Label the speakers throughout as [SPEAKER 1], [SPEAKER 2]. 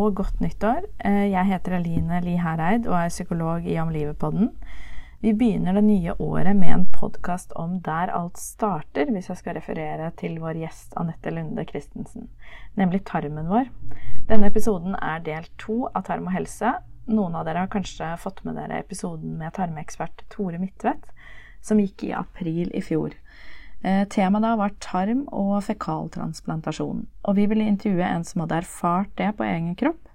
[SPEAKER 1] og godt nyttår. Eh, jeg heter Eline Li Hereid og er psykolog i Om livet-podden. Vi begynner det nye året med en podkast om der alt starter, hvis jeg skal referere til vår gjest Anette Lunde Christensen, nemlig tarmen vår. Denne episoden er del to av Tarm og helse. Noen av dere har kanskje fått med dere episoden med tarmeekspert Tore Midtvedt, som gikk i april i fjor. Eh, temaet da var tarm- og fekaltransplantasjon, og vi ville intervjue en som hadde erfart det på egen kropp.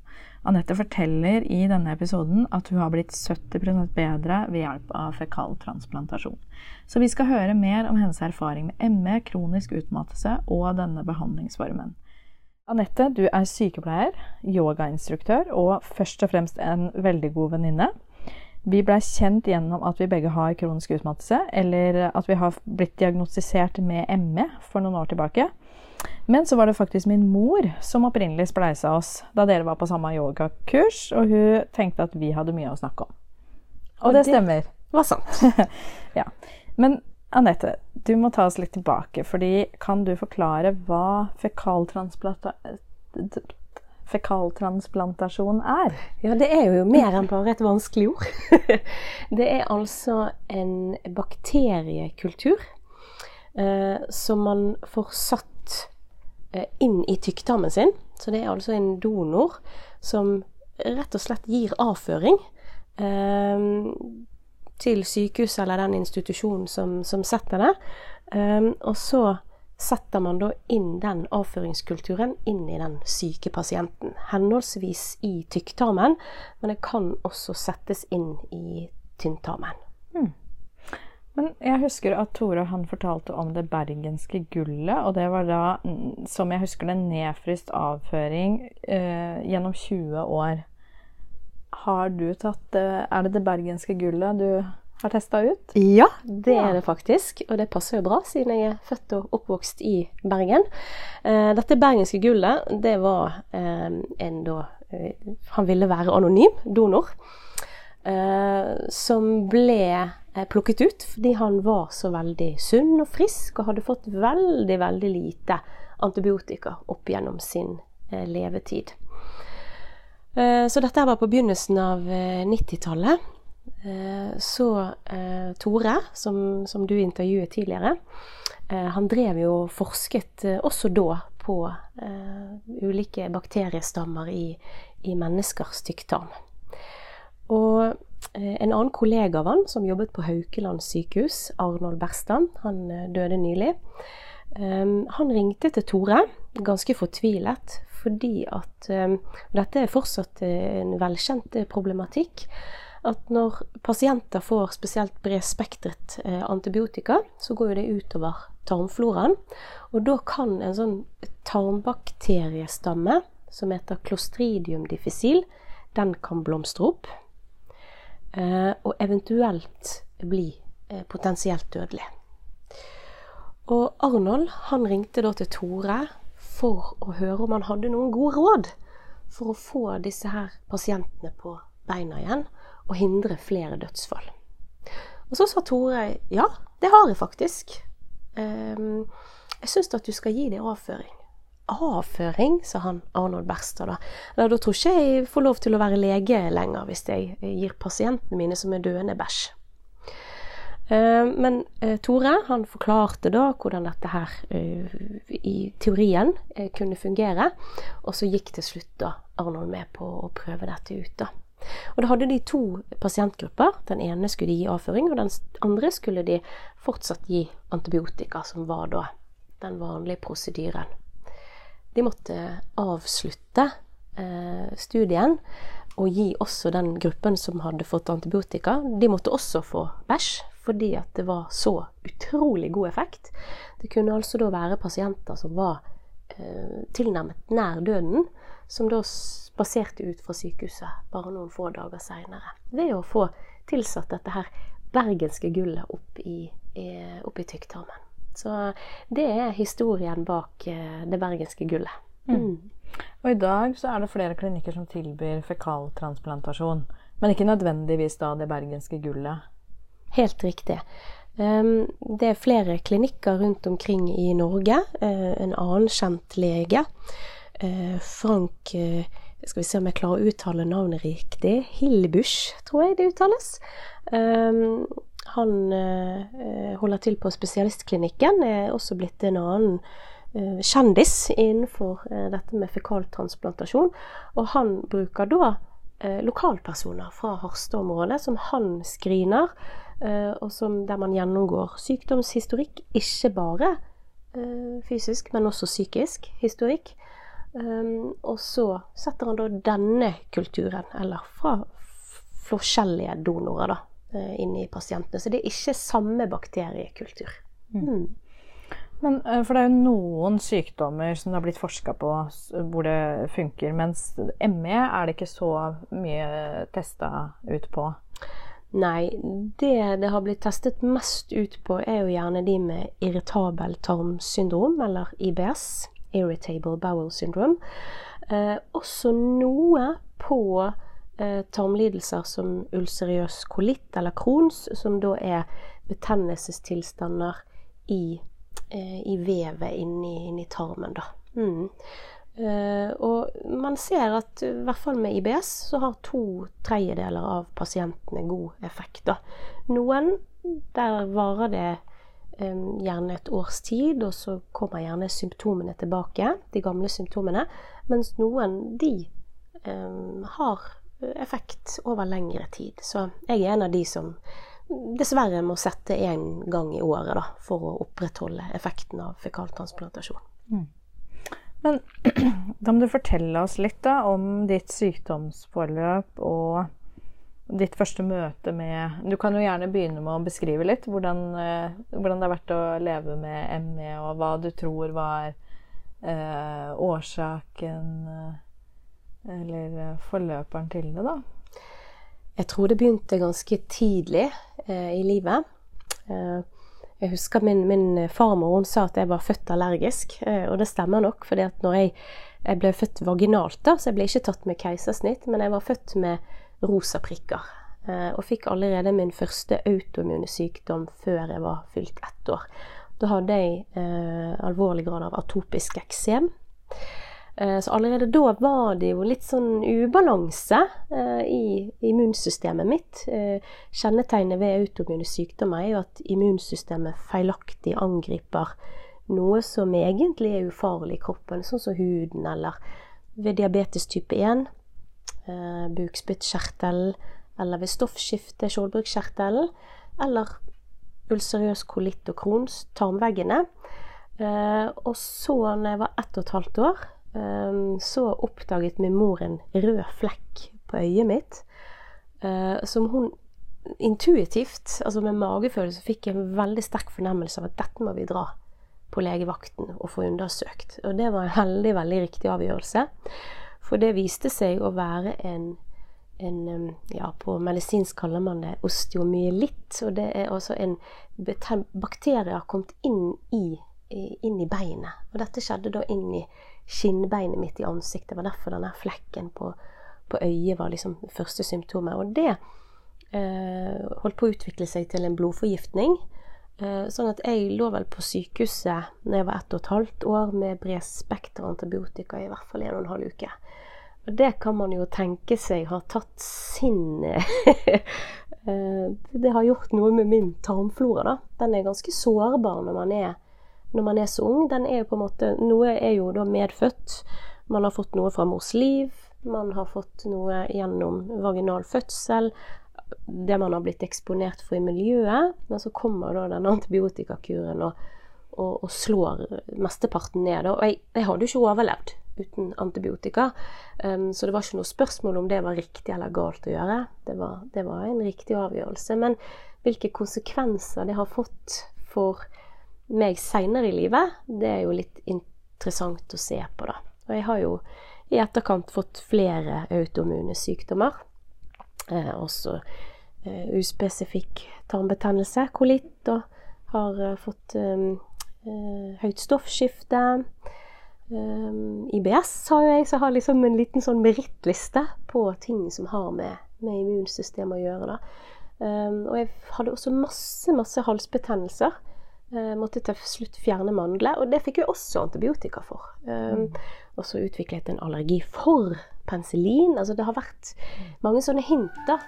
[SPEAKER 1] Anette forteller i denne episoden at hun har blitt 70% bedre ved hjelp av fekaltransplantasjon. Så vi skal høre mer om hennes erfaring med ME, kronisk utmattelse og denne behandlingsformen. Anette, du er sykepleier, yogainstruktør og først og fremst en veldig god venninne. Vi blei kjent gjennom at vi begge har kronisk utmattelse, eller at vi har blitt diagnostisert med ME for noen år tilbake. Men så var det faktisk min mor som opprinnelig spleisa oss da dere var på samme yogakurs, og hun tenkte at vi hadde mye å snakke om. Og, det, stemmer.
[SPEAKER 2] var sant.
[SPEAKER 1] ja. Men Anette, du må ta oss litt tilbake, fordi kan du forklare hva fekaltransplantasjon fekaltransplantasjon er?
[SPEAKER 2] Ja, det er jo mer enn bare et vanskelig ord. det er altså en bakteriekultur eh, som man får satt eh, inn i tykktarmen sin. Så det er altså en donor som rett og slett gir avføring eh, til sykehuset eller den institusjonen som, som setter det. Eh, og så setter man da inn den avføringskulturen inn i den syke pasienten. Henholdsvis i tykktarmen, men det kan også settes inn i tynntarmen.
[SPEAKER 1] Hmm. Men jeg husker at Tore han fortalte om det bergenske gullet. Og det var da, som jeg husker det, nedfryst avføring eh, gjennom 20 år. Har du tatt eh, Er det det bergenske gullet du har testa ut?
[SPEAKER 2] Ja, det er det faktisk. Og det passer jo bra, siden jeg er født og oppvokst i Bergen. Uh, dette bergenske gullet, det var uh, en da uh, Han ville være anonym donor. som ble plukket ut fordi han var så veldig sunn og frisk og hadde fått veldig, veldig lite antibiotika opp gjennom sin levetid. Så dette var på begynnelsen av 90-tallet. Eh, så eh, Tore, som, som, du intervjuet tidligere, eh, han drev jo og forsket også da på ulike bakteriestammer i, i menneskers tykktarm. Og en annen kollega av han som jobbet på Haukeland sykehus, Arnold Berstand, han døde nylig. Han ringte til Tore, ganske fortvilet, fordi at Dette er fortsatt en velkjent problematikk at når pasienter får spesielt bredspektret eh, antibiotika, så går jo det utover tarmfloraen. Og da kan en sånn tarmbakteriestamme som heter clostridium difficile, den kan blomstre opp. Eh, og eventuelt bli eh, potensielt dødelig. Og Arnold han ringte da til Tore for å høre om han hadde noen gode råd for å få disse her pasientene på beina igjen og hindre flere dødsfall. Og så sa Tore ja, det har jeg faktisk. Um, jeg syns at du skal gi det avføring. Avføring, sa han Arnold Berstad da. Da, da tror ikke jeg får lov til å være lege lenger hvis jeg gir pasientene mine som er døende, bæsj. Uh, men uh, Tore han forklarte da hvordan dette her uh, i teorien kunne fungere. Og så gikk til slutt da Arnold med på å prøve dette ut. da. Og da hadde de to pasientgrupper. Den ene skulle de gi avføring, og den andre skulle de fortsatt gi antibiotika, som var da den vanlige prosedyren. De måtte avslutte eh, studien og gi også den gruppen som hadde fått antibiotika, de måtte også få bæsj, fordi at det var så utrolig god effekt. Det kunne altså da være pasienter som var eh, tilnærmet nær døden, som da spaserte ut fra sykehuset bare noen få dager seinere. Ved å få tilsatt dette her bergenske gullet opp i, i, opp i tykktarmen. Så det er historien bak eh, det bergenske gullet.
[SPEAKER 1] Mm. mm. Og i dag så er det flere klinikker som tilbyr fekaltransplantasjon. Men ikke nødvendigvis da det bergenske gullet.
[SPEAKER 2] Helt riktig. Um, det er flere klinikker rundt omkring i Norge. Uh, en annen kjent lege, Frank uh, Skal vi se om jeg klarer å uttale navnet riktig. Hillebusch, tror jeg det uttales. Um, han holder til på spesialistklinikken. Er også blitt en annen kjendis innenfor dette med fekaltransplantasjon. Og han bruker da lokalpersoner fra Harstad-området som han screener Eh, og som, der man gjennomgår sykdomshistorikk, ikke bare eh, fysisk, men også psykisk historikk. Um, og så setter han da denne kulturen, eller fra forskjellige donorer, da, eh, inn i pasientene. Så det er ikke samme bakteriekultur. Mm.
[SPEAKER 1] mm. Men, for det er jo noen sykdommer som det har blitt forska på hvor det funker, mens ME er det ikke så mye testa ut på.
[SPEAKER 2] Nei, det det har blitt testet mest ut på, er jo gjerne de med irritabel tarmsyndrom, eller IBS, Irritable Bowel Syndrome. Eh, også noe på eh, tarmlidelser som ulcerøs kolitt eller Crohns, som da er betennelsestilstander i, eh, i vevet inni, inni tarmen, da. Mm. Uh, og man ser at i hvert fall med IBS så har to tredjedeler av pasientene god effekt. Da. Noen der varer det gjerne et års tid, og så kommer gjerne symptomene tilbake, de gamle symptomene. Mens noen de har effekt over lengre tid. Så jeg er en av de som dessverre må sette én gang i året da, for å opprettholde effekten av fekaltransplantasjon. Mm.
[SPEAKER 1] Men da må du fortelle oss litt da, om ditt sykdomsforløp og ditt første møte med Du kan jo gjerne begynne med å beskrive litt hvordan, eh, hvordan det har vært å leve med ME, og hva du tror var eh, årsaken eh, eller eh, forløperen til det, da.
[SPEAKER 2] Jeg tror det begynte ganske tidlig eh, i livet. Eh, jeg husker min, min farmor hun sa at jeg var født allergisk, og det stemmer nok. fordi at når jeg, jeg ble født vaginalt, da, så jeg ble ikke tatt med keisersnitt, men jeg var født med rosa prikker. Eh, og fikk allerede min første autoimmune sykdom før jeg var fylt ett år. Da hadde jeg eh, alvorlig grad av atopisk eksem. Eh, så allerede da var det jo litt sånn ubalanse eh, i immunsystemet mitt. Eh, kjennetegnet ved autoimmune sykdommer er jo at immunsystemet feilaktig angriper noe som egentlig er ufarlig i kroppen, sånn som huden, eller ved diabetes type 1, bukspyttkjertel, eller ved stoffskifte, skjoldbruskkjertelen, eller ulcerøs kolitt og krons, tarmveggene. Og så, når jeg var ett og et halvt år, eh, så oppdaget min mor en rød flekk på øyet mitt. Eh, som hun intuitivt, altså med magefølelse, fikk en veldig sterk fornemmelse av at dette må vi dra på legevakten og få undersøkt. Og det var en veldig, veldig riktig avgjørelse. For det viste seg å være en, en ja, på medisinsk kaller man det osteomyelitt. Og det er altså en bakterie har kommet inn i, inn i beinet. Og dette skjedde da inn i skinnbeinet mitt i ansiktet. Det var derfor denne flekken på, på øyet var liksom det første symptomet. Og det eh, holdt på å utvikle seg til en blodforgiftning. Eh, sånn at jeg lå vel på sykehuset når jeg var ett og et halvt år med bred spekter antibiotika i hvert fall en og en halv uke. Og det kan man jo tenke seg har tatt sin eh, Det har gjort noe med min tarmflora, da. Den er ganske sårbar når man er når man er så ung, den er jo på en måte Noe er jo da medfødt. Man har fått noe fra mors liv. Man har fått noe gjennom vaginal fødsel. Det man har blitt eksponert for i miljøet. Men så kommer da den antibiotikakuren og, og, og slår mesteparten ned. Og jeg, jeg hadde jo ikke overlevd uten antibiotika. Um, så det var ikke noe spørsmål om det var riktig eller galt å gjøre. Det var, det var en riktig avgjørelse. Men hvilke konsekvenser det har fått for meg seinere i livet, det er jo litt interessant å se på, da. Og jeg har jo i etterkant fått flere autoimmune sykdommer. Eh, også eh, uspesifikk tarmbetennelse, kolitt, og har eh, fått eh, høyt stoffskifte. Um, IBS har jo jeg, så har liksom en liten sånn merittliste på ting som har med, med immunsystemet å gjøre. Um, og jeg hadde også masse, masse halsbetennelser. Uh, måtte til slutt fjerne mandler, og det fikk jeg også antibiotika for. Um, og så utviklet jeg en allergi for penicillin. Altså det har vært mange sånne hint, da.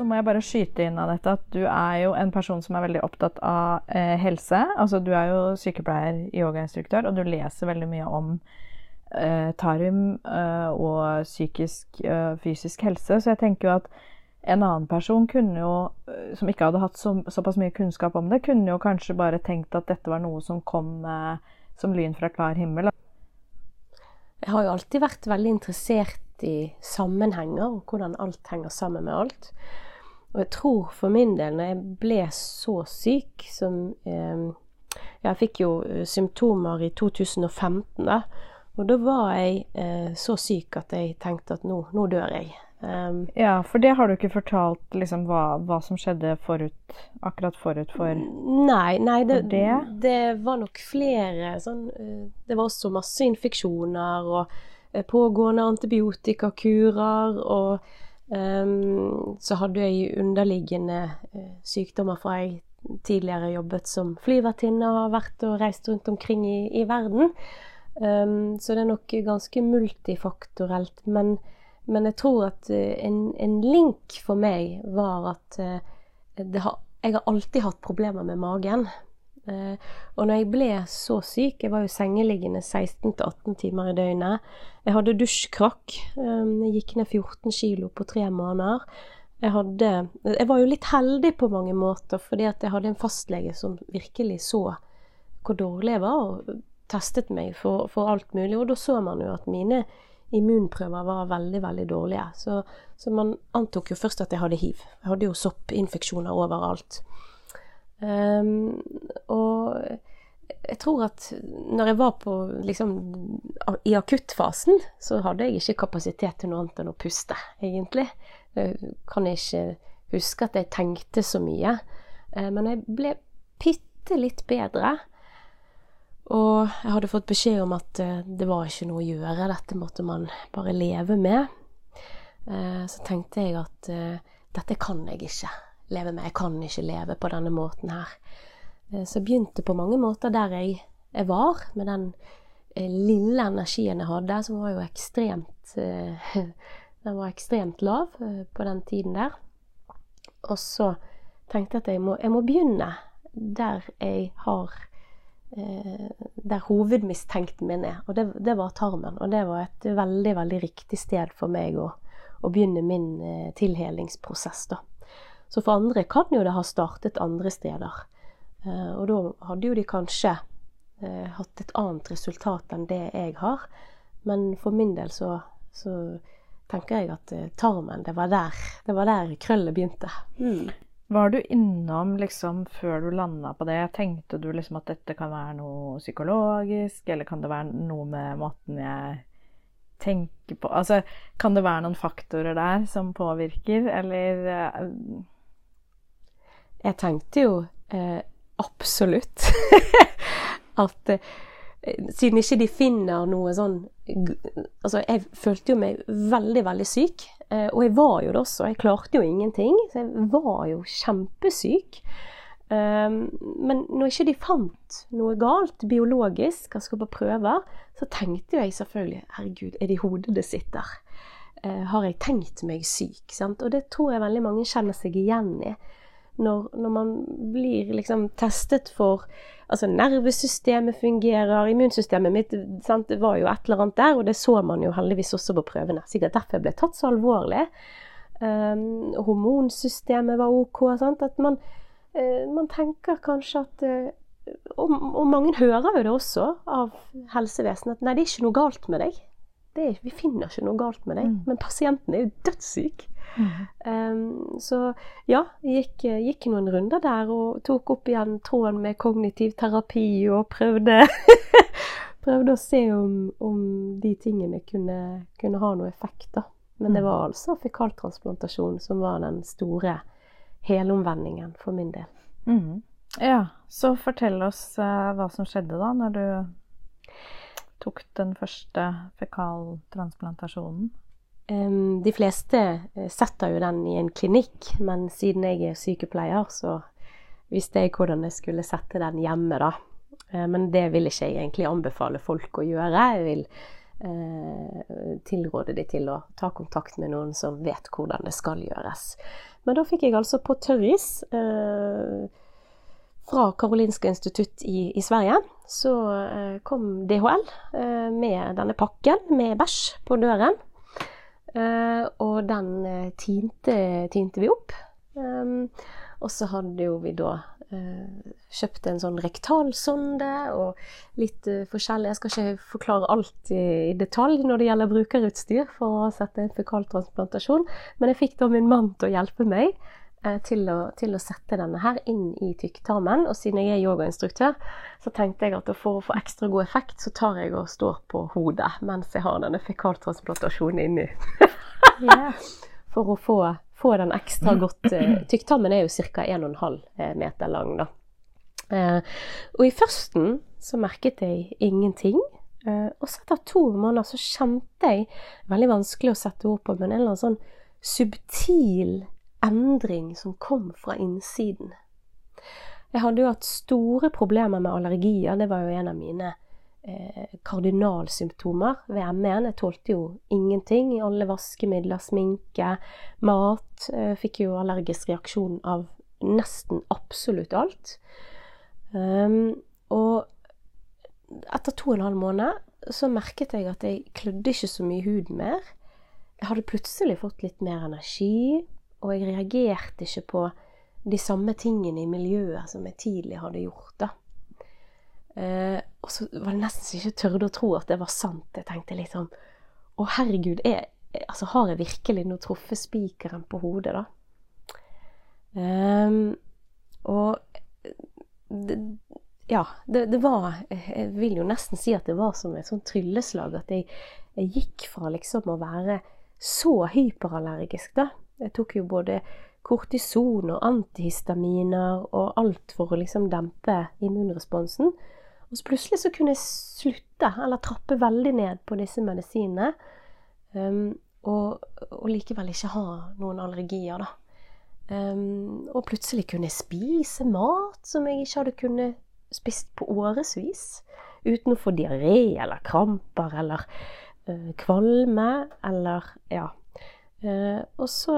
[SPEAKER 1] Så må jeg bare skyte inn av dette at du er jo en person som er veldig opptatt av eh, helse. Altså du er jo sykepleier, yogainstruktør, og du leser veldig mye om eh, tarm eh, og psykisk eh, fysisk helse. Så jeg tenker jo at en annen person kunne jo, eh, som ikke hadde hatt så, såpass mye kunnskap om det, kunne jo kanskje bare tenkt at dette var noe som kom eh, som lyn fra klar himmel.
[SPEAKER 2] Jeg har jo alltid vært veldig interessert i sammenhenger, og hvordan alt henger sammen med alt. Og jeg tror for min del, når jeg ble så syk som eh, Jeg fikk jo eh, symptomer i 2015, da. Og da var jeg eh, så syk at jeg tenkte at nå, nå dør jeg. Um,
[SPEAKER 1] ja, for det har du ikke fortalt liksom, hva, hva, som skjedde forut, akkurat forut for
[SPEAKER 2] Nei, nei det,
[SPEAKER 1] det?
[SPEAKER 2] det var nok flere sånn eh, Det var også masse infeksjoner og Eh, pågående antibiotikakurer. Og um, så hadde jeg underliggende uh, sykdommer fra jeg tidligere jobbet som flyvertinne og har vært og reist rundt omkring i, i verden. Um, så det er nok ganske multifaktorelt. Men, men jeg tror at uh, en, en, link for meg var at uh, har, jeg har alltid hatt problemer med magen. Eh, og når jeg ble så syk, jeg var jo sengeliggende 16-18 timer i døgnet Jeg hadde dusjkrakk. Eh, jeg gikk ned 14 kilo på tre måneder. Jeg, hadde, jeg var jo litt heldig på mange måter, fordi at jeg hadde en fastlege som virkelig så hvor dårlig jeg var, og testet meg for, for alt mulig. Og da så man jo at mine immunprøver var veldig, veldig dårlige. Så, så man antok jo først at jeg hadde hiv. Jeg hadde jo soppinfeksjoner overalt. Um, og jeg tror at når jeg var på liksom i akuttfasen, så hadde jeg ikke kapasitet til noe annet enn å puste, egentlig. Jeg kan ikke huske at jeg tenkte så mye. Uh, men jeg ble bitte litt bedre. Og jeg hadde fått beskjed om at uh, det var ikke noe å gjøre, dette måtte man bare leve med. Uh, så tenkte jeg at dette kan jeg ikke leve med. Jeg kan ikke leve på denne måten her. Eh, så begynte på mange måter der jeg, jeg var, med den eh, lille energien jeg hadde, som var jo ekstremt eh, Den var ekstremt lav på den tiden der. Og så tenkte jeg at jeg må, jeg må begynne der jeg har der hovedmistenkten min er. Og det, det, var tarmen. Og det var et veldig, veldig riktig sted for meg å, å begynne min tilhelingsprosess, da. Så for andre kan jo det ha startet andre steder. Eh, og da hadde jo de kanskje eh, hatt et annet resultat enn det jeg har. Men for min del så, så tenker jeg at eh, tarmen, det var der, det var der krøllet begynte. Mm.
[SPEAKER 1] Var du innom liksom før du landa på det? Tenkte du liksom at dette kan være noe psykologisk, eller kan det være noe med måten jeg tenker på Altså, kan det være noen faktorer der som påvirker, eller
[SPEAKER 2] jeg tenkte jo eh, absolutt at eh, siden ikke de finner noe sånn Altså, jeg følte jo meg veldig, veldig syk. Eh, og jeg var jo det også. Jeg klarte jo ingenting. Så jeg var jo kjempesyk. Um, men når ikke de fant noe galt biologisk, skal på prøver, så tenkte jeg selvfølgelig Herregud, er det i hodet det sitter? Uh, har jeg tenkt meg syk? Sant? Og det tror jeg veldig mange kjenner seg igjen i når, når man blir liksom testet for Altså, nervesystemet fungerer, immunsystemet mitt sant, det var jo et eller annet der, og det så man jo heldigvis også på prøvene. Sikkert derfor jeg ble tatt så alvorlig. Um, hormonsystemet var OK. Sant? At man, uh, man tenker kanskje at uh, og, og, mange hører jo det også av helsevesenet, at nei, det er ikke noe galt med deg. Er, vi finner ikke noe galt med deg. Mm. Men pasienten er jo dødssyk. Um, så ja, gikk, gikk noen runder der og tok opp igjen tråden med kognitiv terapi og prøvde Prøvde å se om, om de tingene kunne, kunne, ha noe effekt, da. Men det var altså fekaltransplantasjon som var den store helomvendingen for min del.
[SPEAKER 1] Mm. Ja, så fortell oss uh, hva som skjedde da, når du tok den første fekaltransplantasjonen?
[SPEAKER 2] De fleste eh, setter jo den i en klinikk, men siden jeg er sykepleier, så visste jeg hvordan jeg skulle sette den hjemme, da. Uh, men det vil ikke jeg egentlig anbefale folk å gjøre. Jeg vil uh, tilråde de til å ta kontakt med noen som vet hvordan det skal gjøres. Men da fikk jeg altså på tørris fra Karolinska institutt i, i Sverige, så kom DHL med denne pakken med bæsj på døren. Uh, og den uh, tinte, tinte, vi opp. Um, og så hadde jo vi da uh, kjøpt en sånn rektalsonde og litt forskjellig. Jeg skal ikke forklare alt i, detalj når det gjelder brukerutstyr for å sette en fekaltransplantasjon, men jeg fikk da min mann til å hjelpe meg til å, til, å, sette denne her inn i tykktarmen. Og siden jeg er yogainstruktør, så tenkte jeg at for å få ekstra god effekt, så tar jeg og står på hodet mens jeg har denne fekaltransplantasjonen inni. yeah. For å få, få, den ekstra godt uh, Tykktarmen er jo ca. 1,5 eh, meter lang, da. Og i førsten så merket jeg ingenting. Og så etter to måneder så kjente jeg Veldig vanskelig å sette ord på, men en eller annen sånn subtil endring som kom fra innsiden. Jeg hadde jo hatt store problemer med allergier. Det var jo en av mine eh, kardinalsymptomer ved ME-en. Jeg tålte jo ingenting. Alle vaskemidler, sminke, mat. Jeg fikk jo allergisk reaksjon av nesten absolutt alt. Um, og etter to og en halv måned så merket jeg at jeg klødde ikke så mye hud mer. Jeg hadde plutselig fått litt mer energi og jeg reagerte ikke på de samme tingene i miljøet som jeg tidlig hadde gjort. da. Eh, og så var det nesten så jeg ikke tørde å tro at det var sant. Jeg tenkte liksom Å, herregud, jeg, altså, har jeg virkelig nå truffet spikeren på hodet, da? Eh, og det, ja, det, det, var Jeg vil jo nesten si at det var som et sånt trylleslag. At jeg, jeg gikk fra liksom å være så hyperallergisk, da, jeg tok jo både kortison og antihistaminer og alt for å liksom dempe immunresponsen. Og så plutselig så kunne jeg slutte, eller trappe veldig ned på disse medisinene. Um, og, og, likevel ikke ha noen allergier, da. Um, og plutselig kunne jeg spise mat som jeg ikke hadde kunnet spist på årevis. Uten å få diaré eller kramper eller uh, kvalme eller ja, Uh, og så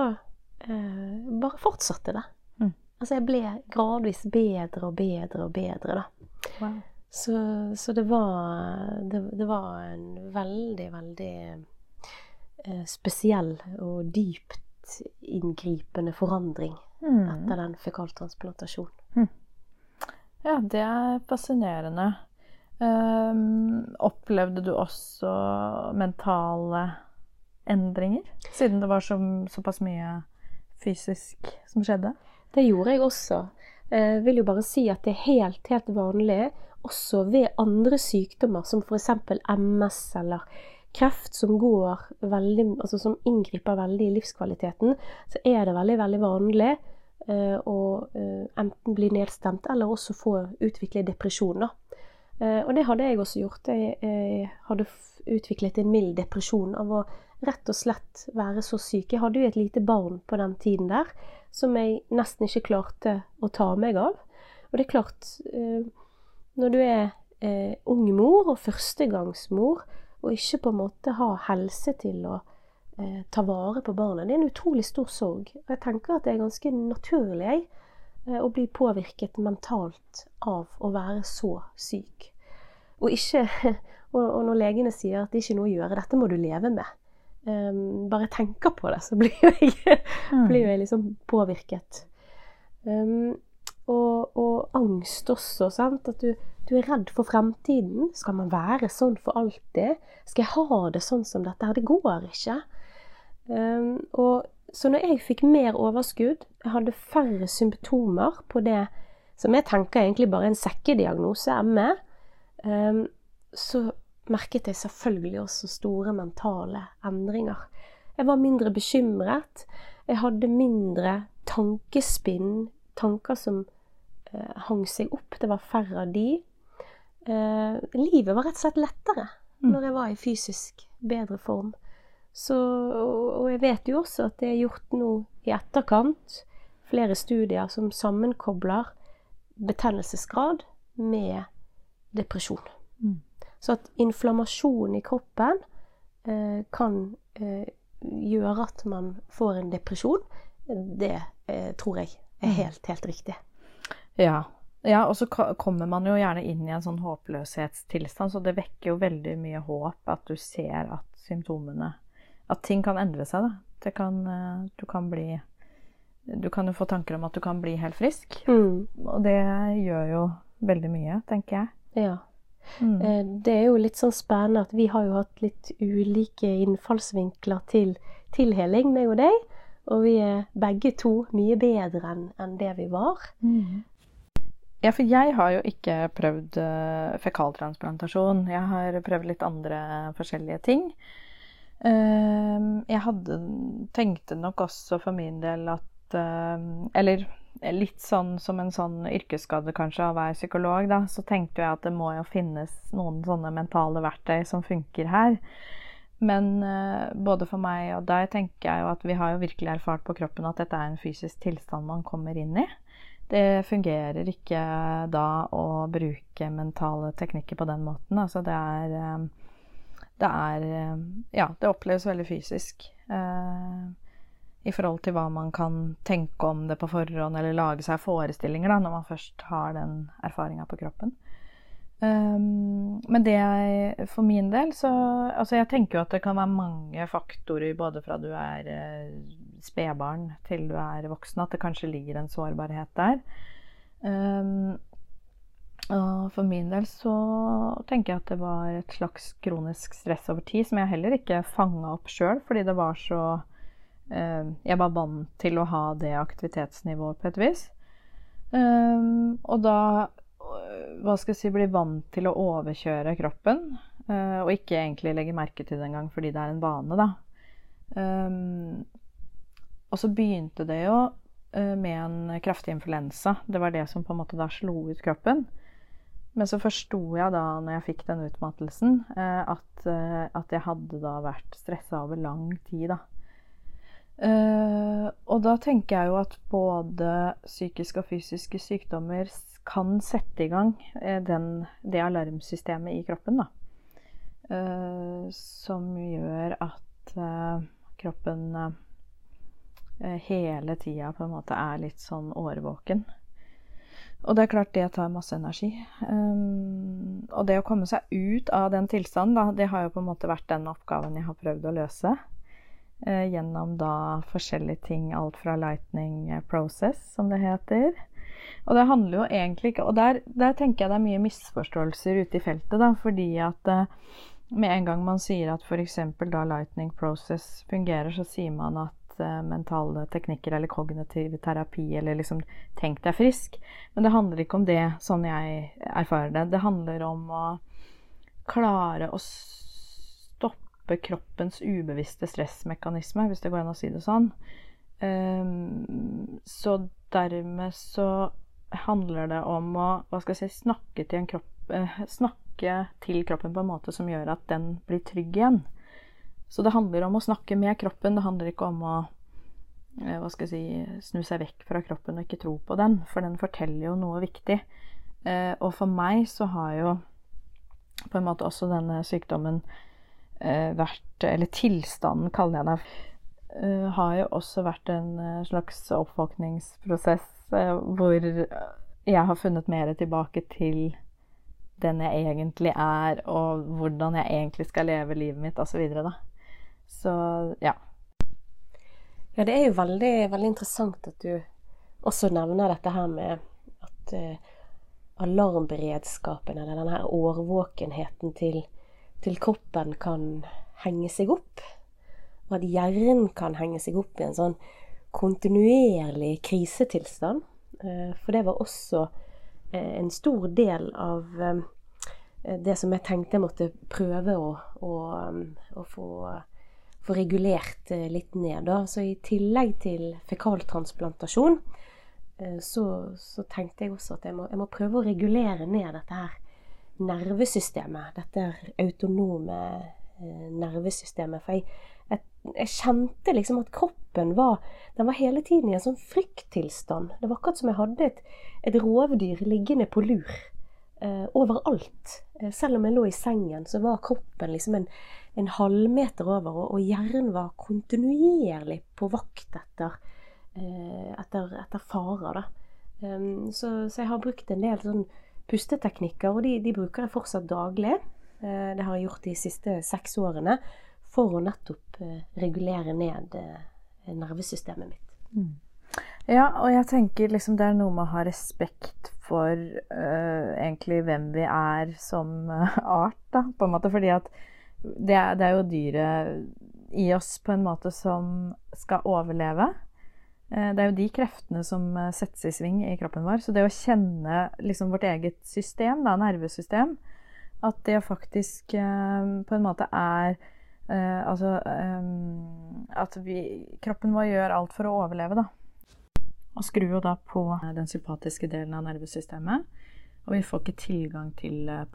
[SPEAKER 2] eh, bare fortsatte det. Mm. Altså jeg ble gradvis bedre og bedre og bedre, da. Wow. Så, så, det var det, det, var en veldig, veldig eh, spesiell og dypt inngripende forandring mm. etter den fekaltransplantasjonen. Mm.
[SPEAKER 1] Ja, det er fascinerende. Um, opplevde du også mentale endringer? Siden det var så, såpass mye fysisk som skjedde?
[SPEAKER 2] Det gjorde jeg også. Jeg eh, vil jo bare si at det er helt, helt vanlig også ved andre sykdommer, som f.eks. MS eller kreft, som veldig, altså som inngriper veldig i livskvaliteten, så er det veldig, veldig vanlig uh, å uh, enten bli nedstemt eller også få utvikle depresjon. Og det hadde jeg også gjort. Jeg hadde utviklet en mild depresjon av å rett og slett være så syk. Jeg hadde jo et lite barn på den tiden der som jeg nesten ikke klarte å ta meg av. Og det er klart, eh, når du er eh, ung mor og førstegangsmor, og ikke på en måte har helse til å eh, ta vare på barnet, det er en utrolig stor sorg. Og jeg tenker at det er ganske naturlig jeg, å bli påvirket mentalt av å være så syk. Og, ikke, og når legene sier at det ikke er noe å gjøre, dette må du leve med um, bare tenker på det, så blir jo jeg, mm. blir jeg liksom påvirket. Um, og, og, angst også, sant. At du, du, er redd for fremtiden. Skal man være sånn for alltid? Skal jeg ha det sånn som dette her? Det går ikke. Um, og så når jeg fikk mer overskudd, jeg hadde færre symptomer på det som jeg tenker egentlig bare er en sekkediagnose, ME, um, så merket jeg selvfølgelig også store mentale endringer. Jeg var mindre bekymret. Jeg hadde mindre tankespinn, tanker som eh, hang seg opp. Det var færre av de. Eh, livet var rett og slett lettere mm. når jeg var i fysisk bedre form. Så, og jeg vet jo også at det er gjort nå i etterkant flere studier som sammenkobler betennelsesgrad med depresjon. Mm. Så at inflammasjon i kroppen eh, kan eh, gjøre at man får en depresjon, det eh, tror jeg er mm. helt, helt riktig.
[SPEAKER 1] Ja, ja, og så kommer man jo gjerne inn i en sånn håpløshetstilstand, så det vekker jo veldig mye håp at du ser at symptomene At ting kan endre seg, da. Det kan, eh, du kan bli Du kan jo få tanker om at du kan bli helt frisk. Mm. Og det gjør jo veldig mye, tenker jeg.
[SPEAKER 2] Ja. Mm. Eh, det er jo litt sånn spennende at vi har jo hatt litt ulike innfallsvinkler til, til heling, meg og deg. Og vi er begge to mye bedre enn en det vi var. Mm.
[SPEAKER 1] Ja, for jeg har jo ikke prøvd uh, fekaltransplantasjon. Jeg har prøvd litt andre forskjellige ting. Uh, jeg hadde tenkte nok også for min del at Eller litt sånn som en sånn yrkesskade kanskje av å være psykolog, da, så tenkte jeg at det må jo finnes noen sånne mentale verktøy som funker her. Men uh, både for meg og deg tenker jeg jo at vi har jo virkelig erfart på kroppen at dette er en fysisk tilstand man kommer inn i. Det fungerer ikke da å bruke mentale teknikker på den måten. Altså det er eh, Det er eh, Ja, det oppleves veldig fysisk. Eh, I forhold til hva man kan tenke om det på forhånd, eller lage seg forestillinger da, når man først har den erfaringa på kroppen. Um, men det jeg For min del så Altså, jeg tenker jo at det kan være mange faktorer både fra du er spedbarn til du er voksen, at det kanskje ligger en sårbarhet der. Um, og for min del så tenker jeg at det var et slags kronisk stress over tid, som jeg heller ikke fanga opp sjøl, fordi det var så Jeg var vant til å ha det aktivitetsnivået på et vis. Um, og da hva skal jeg si, bli vant til å overkjøre kroppen, og ikke egentlig legge merke til det engang fordi det er en vane, da. Og så begynte det jo eh, med en kraftig influensa. Det var det som på en måte da slo ut kroppen. Men så forsto jeg da, når jeg fikk den utmattelsen, eh, at, eh, at jeg hadde da vært stressa over lang tid, da. Og da tenker jeg jo at både psykiske og fysiske sykdommer kan sette i gang den, det alarmsystemet i kroppen, da. Som gjør at kroppen Eh, hele tida på en måte er litt sånn årvåken. Og det er klart det tar masse energi. Um, og det å komme seg ut av den tilstanden, da, det har jo på en måte vært den oppgaven jeg har prøvd å løse. Uh, gjennom da forskjellige ting, alt fra lightning process, som det heter. Og det handler jo egentlig ikke Og der, der tenker jeg det er mye misforståelser ute i feltet, da, fordi at eh, med en gang man sier at f.eks. da lightning process fungerer, så sier man at Eh, mentale teknikker eller kognitiv terapi eller liksom 'tenk deg frisk'. Men det handler ikke om det, sånn jeg erfarer det. Det handler om å klare å stoppe kroppens ubevisste stressmekanisme, hvis det går an å si det sånn. Um, så dermed så handler det om å hva skal jeg si, snakke til, kropp, uh, snakke til kroppen på en måte som gjør at den blir trygg igjen. Så det handler om å snakke med kroppen. Det handler ikke om å eh, hva skal jeg si, snu seg vekk fra kroppen og ikke tro på den, for den forteller jo noe viktig. Eh, og for meg så har jo på en måte også denne sykdommen eh, vært Eller tilstanden, kaller jeg det. Har jo også vært en slags oppvåkningsprosess hvor jeg har funnet mer tilbake til den jeg egentlig er, og hvordan jeg egentlig skal leve livet mitt, osv. Så, Så ja.
[SPEAKER 2] Ja, det er jo veldig, veldig interessant at du også nevner dette her med at uh, alarmberedskapen, eller denne her årvåkenheten til, til, kroppen, kan henge seg opp. og at hjernen kan henge seg opp i en sånn kontinuerlig krisetilstand. Eh, for det var også eh, en stor del av eh, det som jeg tenkte jeg måtte prøve å, å, å få, få, regulert litt ned. Da. Så i tillegg til fekaltransplantasjon, så, så, tenkte jeg også at jeg må, jeg må, prøve å regulere ned dette her nervesystemet. Dette autonome nervesystemet. For jeg, jeg, jeg, kjente liksom at kroppen var Den var hele tiden i en sånn frykttilstand. Det var akkurat som jeg hadde et, et rovdyr liggende på lur eh, overalt. Eh, selv om jeg lå i sengen, så var kroppen liksom en, en halvmeter over, og, hjernen var kontinuerlig på vakt etter, eh, etter, etter farer. Um, så, så, jeg har brukt en del sånn pusteteknikker, og de, de bruker jeg fortsatt daglig. Eh, det har jeg gjort de siste seks årene for å nettopp eh, regulere ned eh, nervesystemet mitt. Mm.
[SPEAKER 1] Ja, og jeg tenker liksom det er noe med å ha respekt for uh, egentlig hvem vi er som art, da, på en måte. Fordi at det er, det er, jo dyret i oss på en måte som skal overleve. Uh, det er jo de kreftene som settes i sving i kroppen vår. Så det å kjenne liksom vårt eget system, da, nervesystem, at det faktisk på en måte er altså at vi, kroppen vår gjør alt for å overleve, da. Og skrur jo da på den sympatiske delen av nervesystemet. Og vi får ikke tilgang til eh,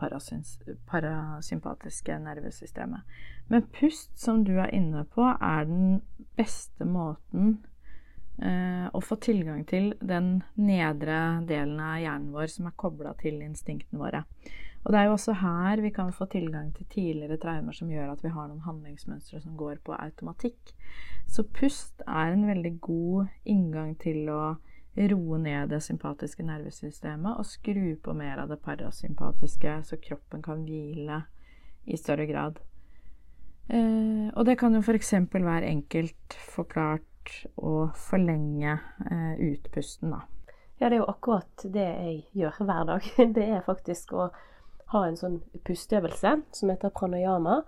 [SPEAKER 1] parasympatiske nervesystemet. Men pust, som du er inne på, er den beste måten uh, å få tilgang til den nedre delen av hjernen vår som er kobla til instinktene våre. Og det er jo også her vi kan få tilgang til tidligere traumer som gjør at vi har noen handlingsmønstre som går på automatikk. Så pust er en veldig god inngang til å roe ned det sympatiske nervesystemet og skru på mer av det parasympatiske, så kroppen kan hvile i større grad. Eh, og det kan jo f.eks. være enkelt forklart å forlenge eh, utpusten, da.
[SPEAKER 2] Ja, det er jo akkurat det jeg gjør hver dag. Det er faktisk å ha en sånn pusteøvelse som heter pranayama,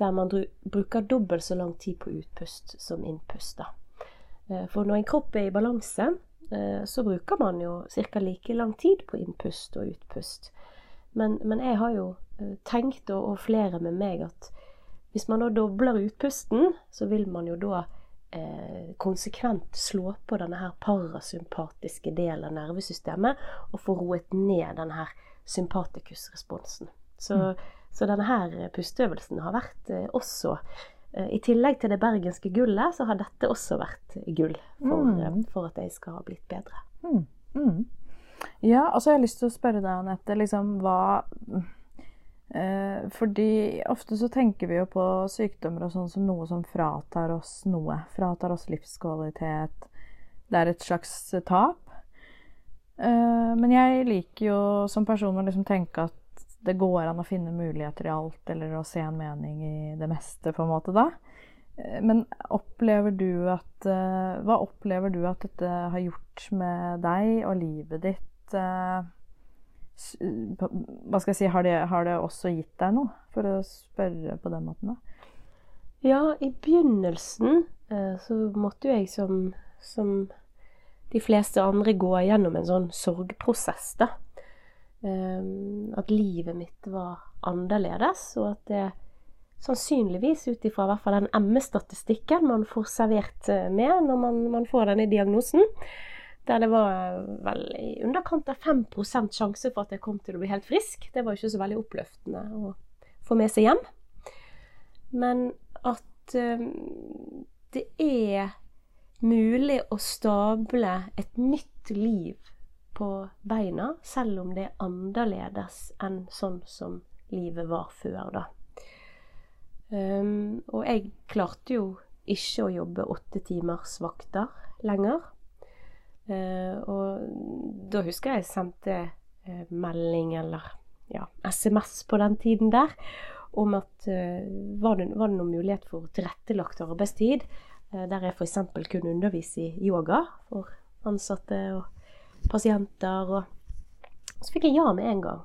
[SPEAKER 2] der man bruker dobbelt så lang tid på utpust som innpust. Da. for når en kropp er i balanse, eh, så bruker man jo ca. like lang tid på innpust og utpust. Men, men jeg har jo eh, tenkt, og, flere med meg, at hvis man da dobler utpusten, så vil man jo da eh, konsekvent slå på denne her parasympatiske delen av nervesystemet og få roet ned denne her sympatikusresponsen. Så, mm. så denne her pusteøvelsen har vært eh, også eh, I tillegg til det bergenske gullet, så har dette også vært gull for, mm. Eh, for at jeg skal ha blitt bedre. Mm.
[SPEAKER 1] mm. Ja, og så har jeg lyst til å spørre deg, Anette, liksom hva Fordi ofte så tenker vi jo på sykdommer og sånn som noe som fratar oss noe. Fratar oss livskvalitet. Det er et slags tap. Uh, men jeg liker jo som person å liksom tenke at det går an å finne muligheter i alt, eller å se en mening i det meste, på en måte, da. Men opplever du at Hva opplever du at dette har gjort med deg og livet ditt? Hva skal jeg si, har det, har det, også gitt deg noe, for å spørre på den måten, da?
[SPEAKER 2] Ja, i begynnelsen så måtte jo jeg som, som de fleste andre gå gjennom en sånn sorgprosess, da. Um, at livet mitt var annerledes, og at det sannsynligvis ut ifra hvert fall den ME-statistikken man får servert eh, med når man, man, får denne diagnosen, der det var vel i underkant av 5% sjanse for at jeg kom til å bli helt frisk. Det var ikke så veldig oppløftende å få med seg hjem. Men at um, det er mulig å stable et nytt liv på beina, selv om det er annerledes enn sånn som livet var før, da. Um, og jeg klarte jo ikke å jobbe åtte timers vakter lenger. Uh, og da husker jeg jeg sendte uh, melding eller ja, SMS på den tiden der om at uh, var, det, var det noen mulighet for tilrettelagt arbeidstid Eh, der jeg f.eks. kunne undervise i yoga for ansatte og pasienter. Og så fikk jeg ja med en gang.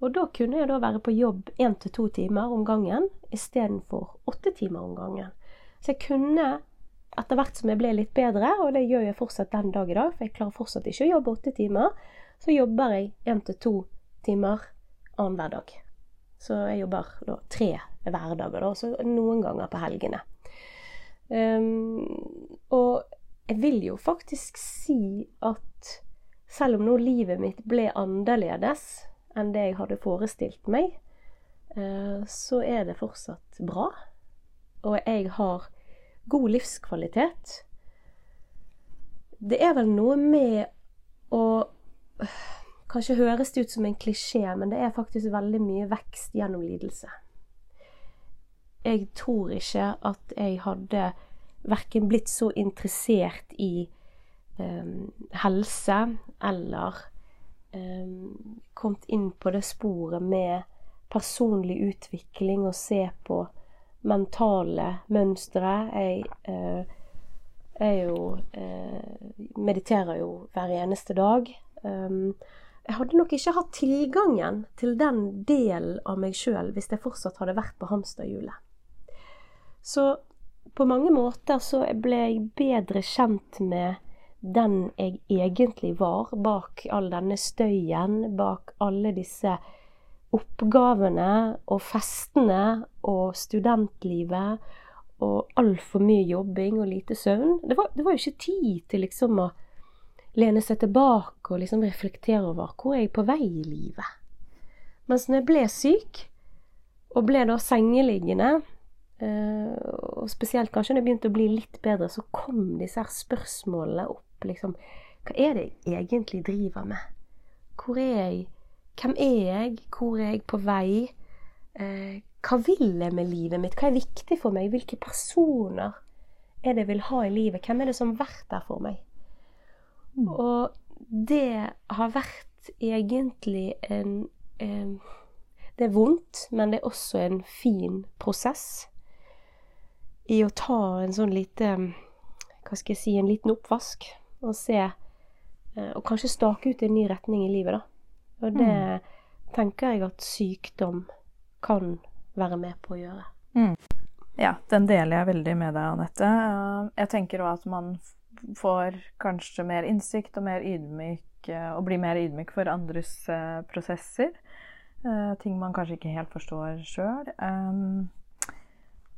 [SPEAKER 2] Og da kunne jeg da være på jobb én til to timer om gangen istedenfor åtte timer om gangen. Så jeg kunne, etter hvert som jeg ble litt bedre, og det gjør jeg fortsatt den dag i dag, for jeg klarer fortsatt ikke å jobbe åtte timer, så jobber jeg én til to timer annenhver dag. Så jeg jobber da tre hverdager, da, så noen ganger på helgene. Um, og jeg vil jo faktisk si at selv om nå livet mitt ble annerledes enn det jeg hadde forestilt meg, uh, så er det fortsatt bra. Og jeg har god livskvalitet. Det er vel noe med å Kanskje høres det ut som en klisjé, men det er faktisk veldig mye vekst gjennom lidelse. Jeg tror ikke at jeg hadde verken blitt så interessert i um, helse eller um, kommet inn på det sporet med personlig utvikling og se på mentale mønstre. Jeg uh, er jo uh, Mediterer jo hver eneste dag. Um, jeg hadde nok ikke hatt tilgangen til den delen av meg sjøl hvis jeg fortsatt hadde vært på hamsterhjulet. Så på mange måter så ble jeg bedre kjent med den jeg egentlig var, bak all denne støyen, bak alle disse oppgavene og festene og studentlivet og altfor mye jobbing og lite søvn. Det var, det var jo ikke tid til liksom å lene seg tilbake og liksom reflektere over hvor er jeg på vei i livet. Mens når jeg ble syk, og ble da sengeliggende, eh, og spesielt kanskje når jeg begynte å bli litt bedre, så kom disse her spørsmålene opp. Liksom, hva er det jeg egentlig driver med? Hvor er jeg? Hvem er jeg? Hvor er jeg på vei? Eh, hva vil jeg med livet mitt? Hva er viktig for meg? Hvilke personer er det jeg vil ha i livet? Hvem er det som har vært der for meg? Mm. Og det har vært egentlig en eh, Det er vondt, men det er også en fin prosess i å ta en sånn lite Hva skal jeg si En liten oppvask og se eh, Og kanskje stake ut en ny retning i livet, da. Og det mm. tenker jeg at sykdom kan være med på å gjøre.
[SPEAKER 1] Mm. Ja, den deler jeg veldig med deg, Anette. Jeg tenker òg at man får kanskje mer innsikt og mer ydmyk eh, og blir mer ydmyk for andres uh, prosesser. Ting man kanskje ikke helt forstår sjøl.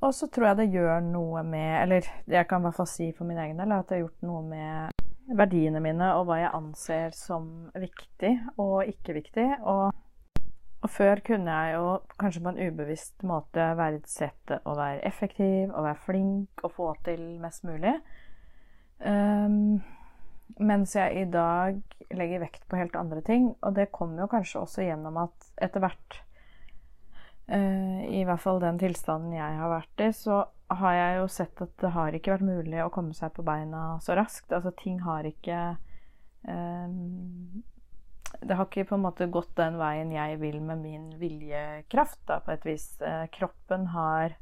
[SPEAKER 1] Og så tror jeg det gjør noe med Eller jeg kan i hvert fall si for min egen del at det har gjort noe med verdiene mine og hva jeg anser som viktig og ikke viktig. Og, og før kunne jeg jo kanskje på en ubevisst måte verdsette å være effektiv og være flink og få til mest mulig. Um, mens jeg i dag legger vekt på helt andre ting. Og det kommer jo kanskje også gjennom at etter hvert, i hvert fall den tilstanden jeg har vært i, så har jeg jo sett at det har ikke vært mulig å komme seg på beina så raskt. Altså ting har ikke um, Det har ikke på en måte gått den veien jeg vil med min viljekraft, da, på et vis. Uh, kroppen har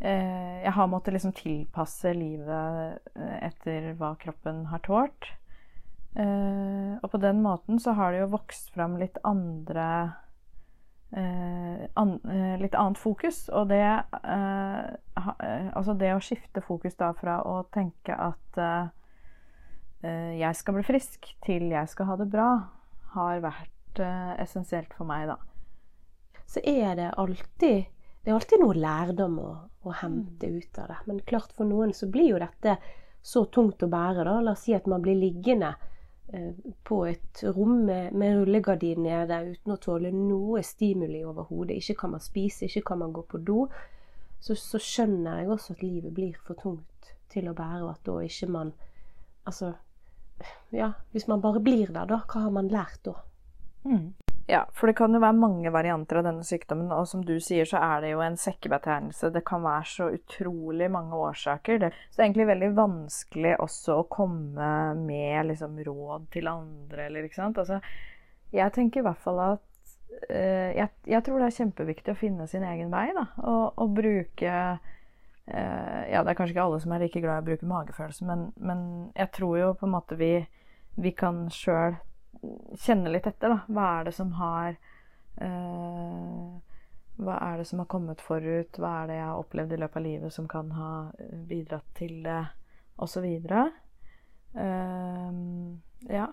[SPEAKER 1] Eh, jeg har måttet liksom tilpasse livet eh, etter hva kroppen har tålt. Eh, og på den måten så har det jo vokst fram litt andre litt annet fokus. Og det Altså det å skifte fokus da fra å tenke at jeg skal bli frisk, til jeg skal ha det bra, har vært essensielt for meg, da.
[SPEAKER 2] Så er det alltid det er alltid noe lærdom å, å, hente mm. ut av det. Men klart for noen så blir jo dette så tungt å bære. da. La oss si at man blir liggende eh, på et rom med, med rullegardin nede uten å tåle noe stimuli overhodet. Ikke kan man spise, ikke kan man gå på do. Så, så, skjønner jeg også at livet blir for tungt til å bære, og at da ikke man Altså, ja, hvis man bare blir der, da, hva har man lært da?
[SPEAKER 1] Mm. Ja, for det kan jo være mange varianter av denne sykdommen, og som du sier, så er det jo en sekkebetegnelse. Det kan være så utrolig mange årsaker. Det, så det er egentlig veldig vanskelig også å komme med liksom, råd til andre, eller ikke sant. Altså, jeg tenker i hvert fall at uh, jeg, jeg, tror det er kjempeviktig å finne sin egen vei, da. Og, og bruke uh, Ja, det er kanskje ikke alle som er like glad i å bruke magefølelse, men, men jeg tror jo på en måte vi, vi kan sjøl kjenne litt etter, da. Hva er det som har uh, hva er det som har kommet forut? Hva er det jeg har opplevd i løpet av livet som kan ha eh, bidratt til det, Og så videre. Uh, ja.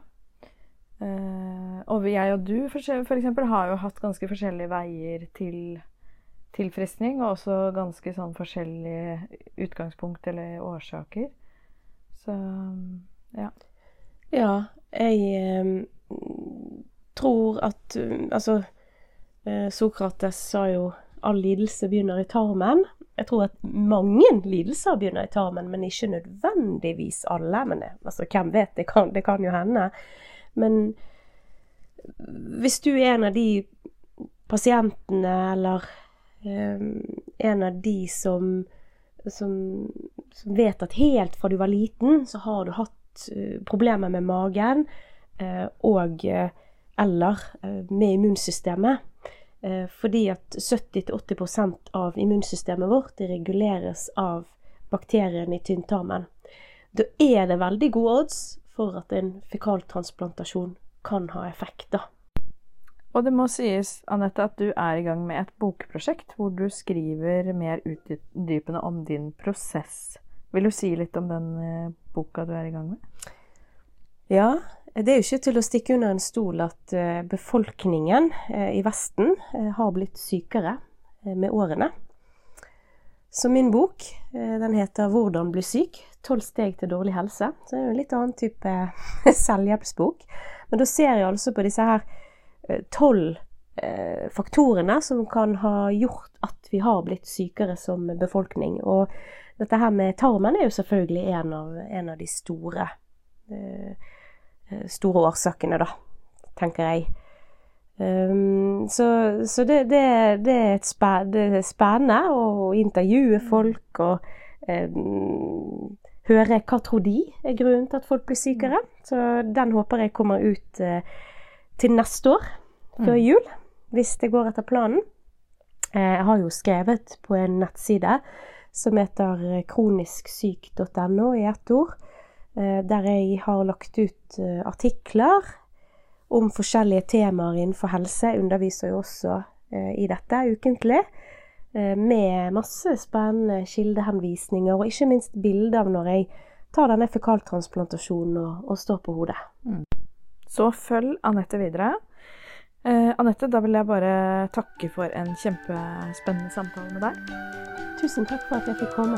[SPEAKER 1] Uh, og jeg og du for eksempel har jo hatt ganske forskjellige veier til tilfriskning, og også ganske sånn forskjellige utgangspunkt eller årsaker. Så ja.
[SPEAKER 2] Ja, jeg eh, tror at Altså, eh, Sokrates sa jo all lidelse begynner i tarmen. Jeg tror at mange lidelser begynner i tarmen, men ikke nødvendigvis alle. Men det, altså, hvem vet, det kan, det kan jo hende. Men hvis du er en av de pasientene eller um, en av de som, som, som, vet at helt fra du var liten, så har du hatt uh, problemer med magen uh, og uh, eller med immunsystemet. Fordi at 70-80% av immunsystemet vårt reguleres av bakteriene i tynntarmen. Da er det veldig gode odds for at en fekaltransplantasjon kan ha effekt. da.
[SPEAKER 1] Og det må sies, Anette, at du er i gang med et bokprosjekt hvor du skriver mer utdypende om din prosess. Vil du si litt om den eh, boka du er i gang med?
[SPEAKER 2] Ja, det er jo ikke til å stikke under en stol at eh, befolkningen eh, i Vesten har blitt sykere med årene. Så min bok den heter 'Hvordan bli syk'. Tolv steg til dårlig helse. Så det er jo en litt annen type selvhjelpsbok. Men da ser jeg altså på disse her Eh, tolv eh, faktorene som kan ha gjort at vi har blitt sykere som befolkning. Og dette her med tarmen er jo selvfølgelig en av, en av de store, eh, store årsakene, da, tenker jeg. Um, så, så det, det, det, er spæ, det, er spennende å intervjue folk og um, høre hva tror de er grunnen til at folk blir sykere. Så den håper jeg kommer ut uh, til neste år, før mm. jul, hvis det går etter planen. Eh, jeg har jo skrevet på en nettside som heter kronisksyk.no i ett ord, eh, der jeg har lagt ut eh, artikler om forskjellige temaer innenfor helse. Underviser jo også i dette ukentlig. Med masse spennende kildehenvisninger, og ikke minst bilder av når jeg tar denne fekaltransplantasjonen og, og står på hodet. Mm.
[SPEAKER 1] Så følg Anette videre. Eh, Anette, da vil jeg bare takke for en kjempespennende samtale med deg.
[SPEAKER 2] Tusen takk for at jeg fikk komme.